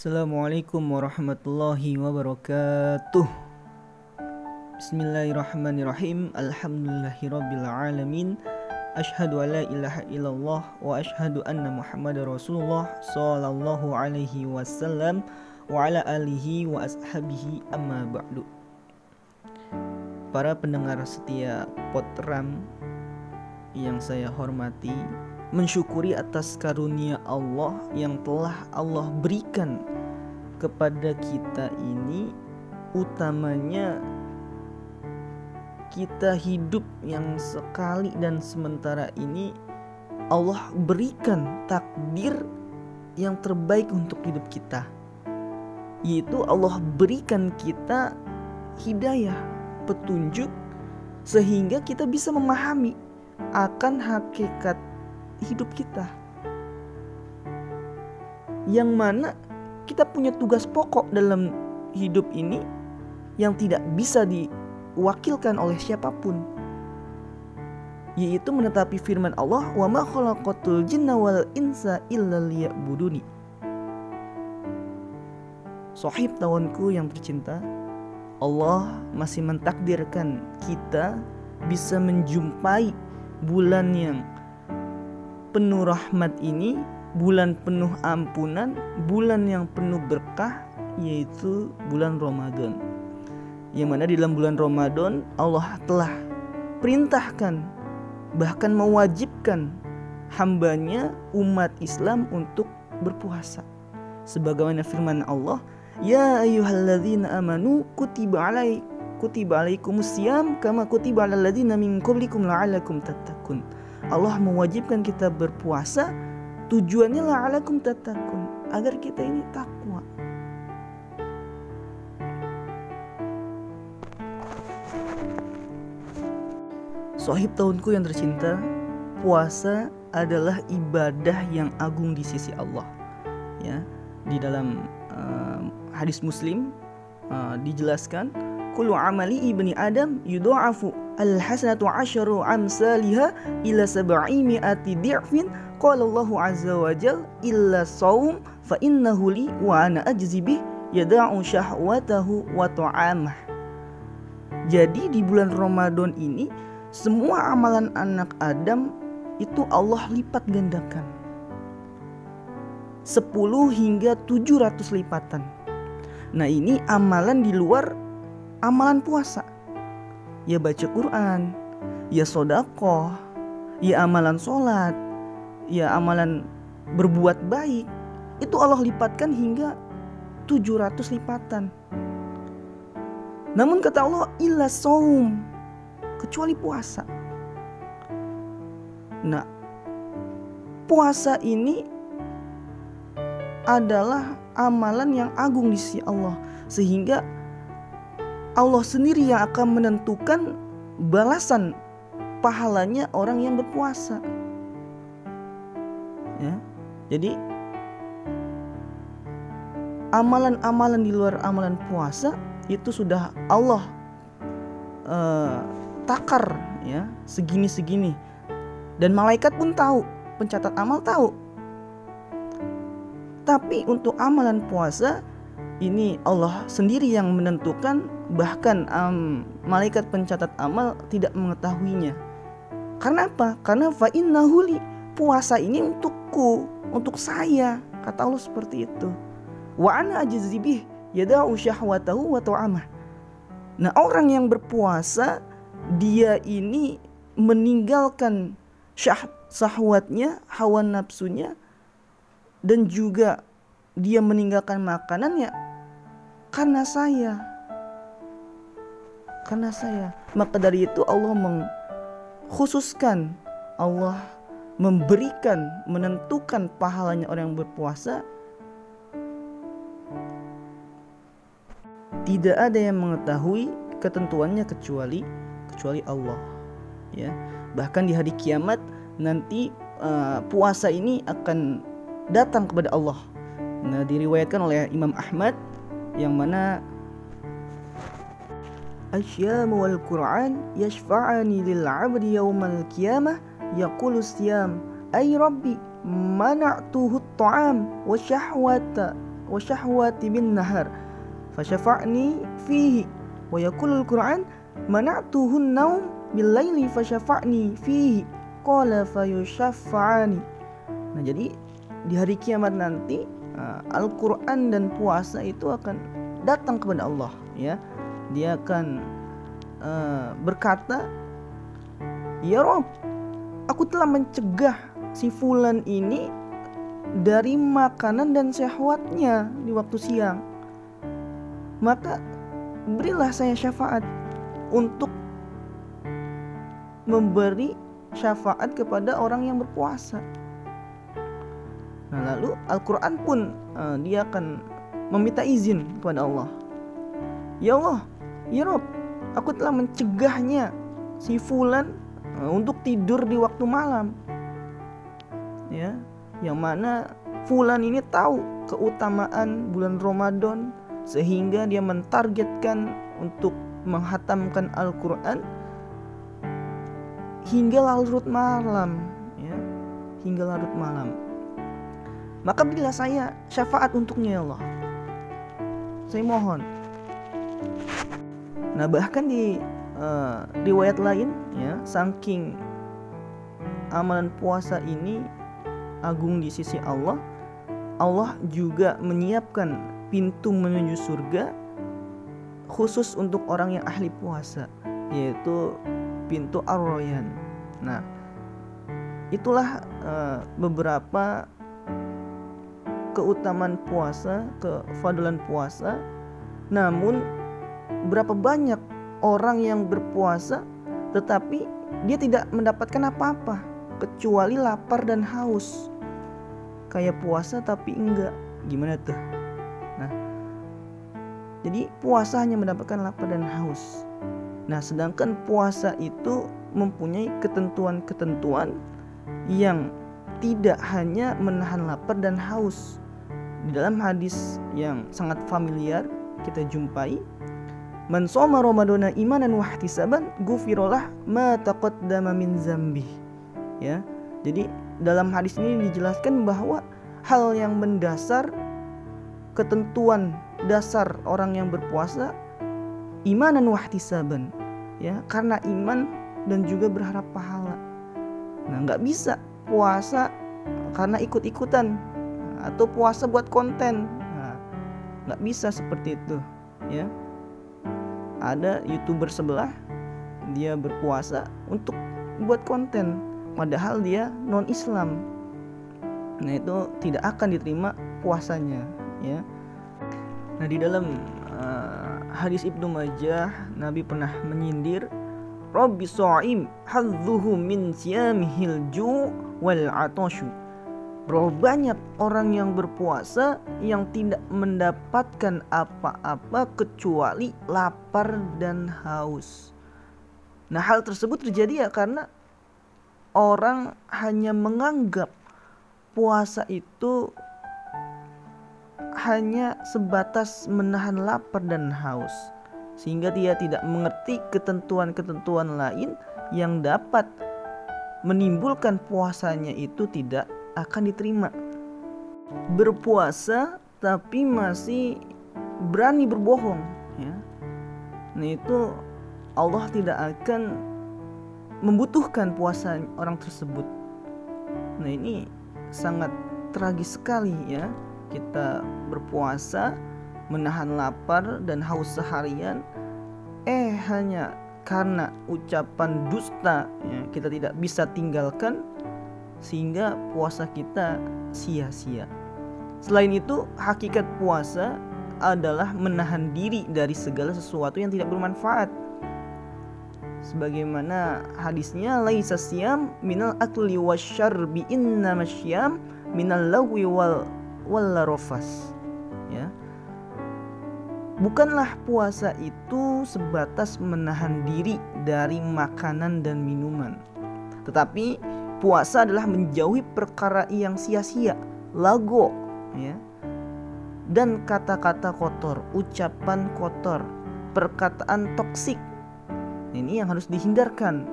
Assalamualaikum warahmatullahi wabarakatuh. Bismillahirrahmanirrahim. Alhamdulillahirabbil alamin. Ashhadu an la ilaha illallah wa ashhadu anna Muhammad Rasulullah sallallahu alaihi wasallam wa ala alihi wa ashabihi amma ba'du. Para pendengar setia Potram yang saya hormati mensyukuri atas karunia Allah yang telah Allah berikan kepada kita ini utamanya kita hidup yang sekali dan sementara ini Allah berikan takdir yang terbaik untuk hidup kita yaitu Allah berikan kita hidayah petunjuk sehingga kita bisa memahami akan hakikat hidup kita. Yang mana kita punya tugas pokok dalam hidup ini yang tidak bisa diwakilkan oleh siapa pun yaitu menetapi firman Allah wa ma khalaqatul jinna wal insa illa liya'buduni Sohib tawanku yang tercinta Allah masih mentakdirkan kita bisa menjumpai bulan yang penuh rahmat ini, bulan penuh ampunan, bulan yang penuh berkah yaitu bulan Ramadan. Yang mana di dalam bulan Ramadan Allah telah perintahkan bahkan mewajibkan hambanya umat Islam untuk berpuasa. Sebagaimana firman Allah, Ya ayyuhalladzina amanu kutiba alaik kutiba alaikumus siyam kama kutiba alal min qablikum la'allakum tattaqun. Allah mewajibkan kita berpuasa tujuannya la'alakum tatakun agar kita ini takwa. Sohib tahunku yang tercinta, puasa adalah ibadah yang agung di sisi Allah. Ya, di dalam uh, hadis Muslim uh, dijelaskan, "Kullu amali ibni Adam yudha'afu al hasanatu asyaru amsalha ila sab'i mi'ati di'fin. Qala Allahu azza wa jal illa saum fa innahu li wa ana ajzi bih yada'u syahwatahu wa ta'amah jadi di bulan Ramadan ini semua amalan anak Adam itu Allah lipat gandakan. 10 hingga 700 lipatan. Nah ini amalan di luar amalan puasa ya baca Quran, ya sodakoh, ya amalan sholat, ya amalan berbuat baik. Itu Allah lipatkan hingga 700 lipatan. Namun kata Allah illa saum kecuali puasa. Nah, puasa ini adalah amalan yang agung di sisi Allah sehingga Allah sendiri yang akan menentukan balasan pahalanya orang yang berpuasa. Ya. Jadi amalan-amalan di luar amalan puasa itu sudah Allah uh, takar ya segini-segini dan malaikat pun tahu pencatat amal tahu tapi untuk amalan puasa ini Allah sendiri yang menentukan bahkan um, malaikat pencatat amal tidak mengetahuinya. Karena apa? Karena fa innahuli puasa ini untukku, untuk saya. Kata Allah seperti itu. Wa ana ajzibih yada'u syahwatahu wa ta'amah. Nah, orang yang berpuasa dia ini meninggalkan syah sahwatnya, hawa nafsunya dan juga dia meninggalkan makanannya karena saya. Karena saya. Maka dari itu Allah mengkhususkan Allah memberikan menentukan pahalanya orang yang berpuasa. Tidak ada yang mengetahui ketentuannya kecuali kecuali Allah ya. Bahkan di hari kiamat nanti uh, puasa ini akan datang kepada Allah. Nah diriwayatkan oleh Imam Ahmad yang mana? Asyam wal Quran yashfa'ani lil 'abdi yaumal qiyamah yaqulu siyam ay rabbi mana'tuhu at-ta'am wa syahwata wa syahwati bin nahar fashafa'ni fihi. Wa yaqulu al-Quran mana'tuhu an-naum bil laili fashafa'ni fihi. Qala fayushaffa'ani. Nah jadi di hari kiamat nanti Al-Qur'an dan puasa itu akan datang kepada Allah ya dia akan uh, berkata ya Rob aku telah mencegah si fulan ini dari makanan dan syahwatnya di waktu siang maka berilah saya syafaat untuk memberi syafaat kepada orang yang berpuasa. Nah, lalu Al-Qur'an pun uh, dia akan meminta izin kepada Allah. Ya Allah, ya Rob, aku telah mencegahnya si fulan uh, untuk tidur di waktu malam. Ya, yang mana fulan ini tahu keutamaan bulan Ramadan sehingga dia mentargetkan untuk menghatamkan Al-Qur'an hingga larut malam ya hingga larut malam maka berilah saya syafaat untuknya ya Allah saya mohon nah bahkan di uh, riwayat lain ya saking amalan puasa ini agung di sisi Allah Allah juga menyiapkan pintu menuju surga khusus untuk orang yang ahli puasa yaitu pintu Ar-Royan. Nah, itulah uh, beberapa keutamaan puasa, kefadalan puasa. Namun berapa banyak orang yang berpuasa tetapi dia tidak mendapatkan apa-apa kecuali lapar dan haus. Kayak puasa tapi enggak. Gimana tuh? Jadi puasa hanya mendapatkan lapar dan haus. Nah, sedangkan puasa itu mempunyai ketentuan-ketentuan yang tidak hanya menahan lapar dan haus. Di dalam hadis yang sangat familiar kita jumpai, Man soma Ramadana imanan wa ihtisaban gufirolah ma taqaddama min zambi. Ya. Jadi dalam hadis ini dijelaskan bahwa hal yang mendasar ketentuan dasar orang yang berpuasa imanan wahtisaban ya karena iman dan juga berharap pahala nah nggak bisa puasa karena ikut-ikutan atau puasa buat konten. Nah, bisa seperti itu ya. Ada youtuber sebelah dia berpuasa untuk buat konten padahal dia non Islam nah itu tidak akan diterima puasanya ya. Nah di dalam uh, hadis Ibnu Majah Nabi pernah menyindir Rabbi so'im hadzuhu min siyamihil ju' wal atoshu Berapa banyak orang yang berpuasa yang tidak mendapatkan apa-apa kecuali lapar dan haus. Nah hal tersebut terjadi ya karena orang hanya menganggap puasa itu hanya sebatas menahan lapar dan haus, sehingga dia tidak mengerti ketentuan-ketentuan lain yang dapat menimbulkan puasanya itu tidak akan diterima. Berpuasa tapi masih berani berbohong, ya. Nah itu Allah tidak akan membutuhkan puasa orang tersebut. Nah ini sangat tragis sekali ya kita berpuasa, menahan lapar dan haus seharian, eh hanya karena ucapan dusta ya, kita tidak bisa tinggalkan sehingga puasa kita sia-sia. Selain itu, hakikat puasa adalah menahan diri dari segala sesuatu yang tidak bermanfaat. Sebagaimana hadisnya laisa siyam minal akli wasyarbi inna masyam minal lawi wal walarofas ya bukanlah puasa itu sebatas menahan diri dari makanan dan minuman. Tetapi puasa adalah menjauhi perkara yang sia-sia lago ya. Dan kata-kata kotor ucapan kotor perkataan toksik ini yang harus dihindarkan.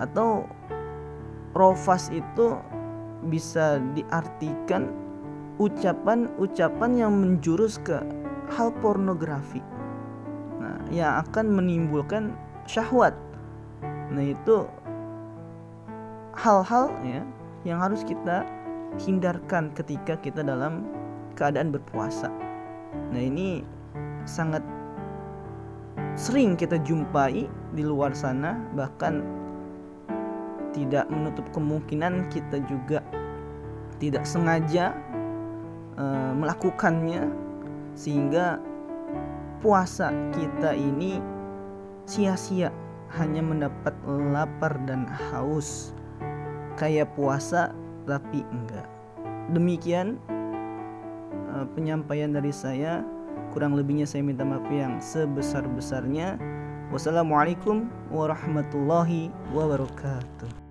Atau rofas itu bisa diartikan ucapan-ucapan yang menjurus ke hal pornografi. Nah, yang akan menimbulkan syahwat. Nah, itu hal-hal ya yang harus kita hindarkan ketika kita dalam keadaan berpuasa. Nah, ini sangat sering kita jumpai di luar sana bahkan tidak menutup kemungkinan kita juga tidak sengaja uh, melakukannya sehingga puasa kita ini sia-sia hanya mendapat lapar dan haus. Kayak puasa tapi enggak. Demikian uh, penyampaian dari saya. Kurang lebihnya saya minta maaf yang sebesar-besarnya. Wassalamualaikum warahmatullahi wabarakatuh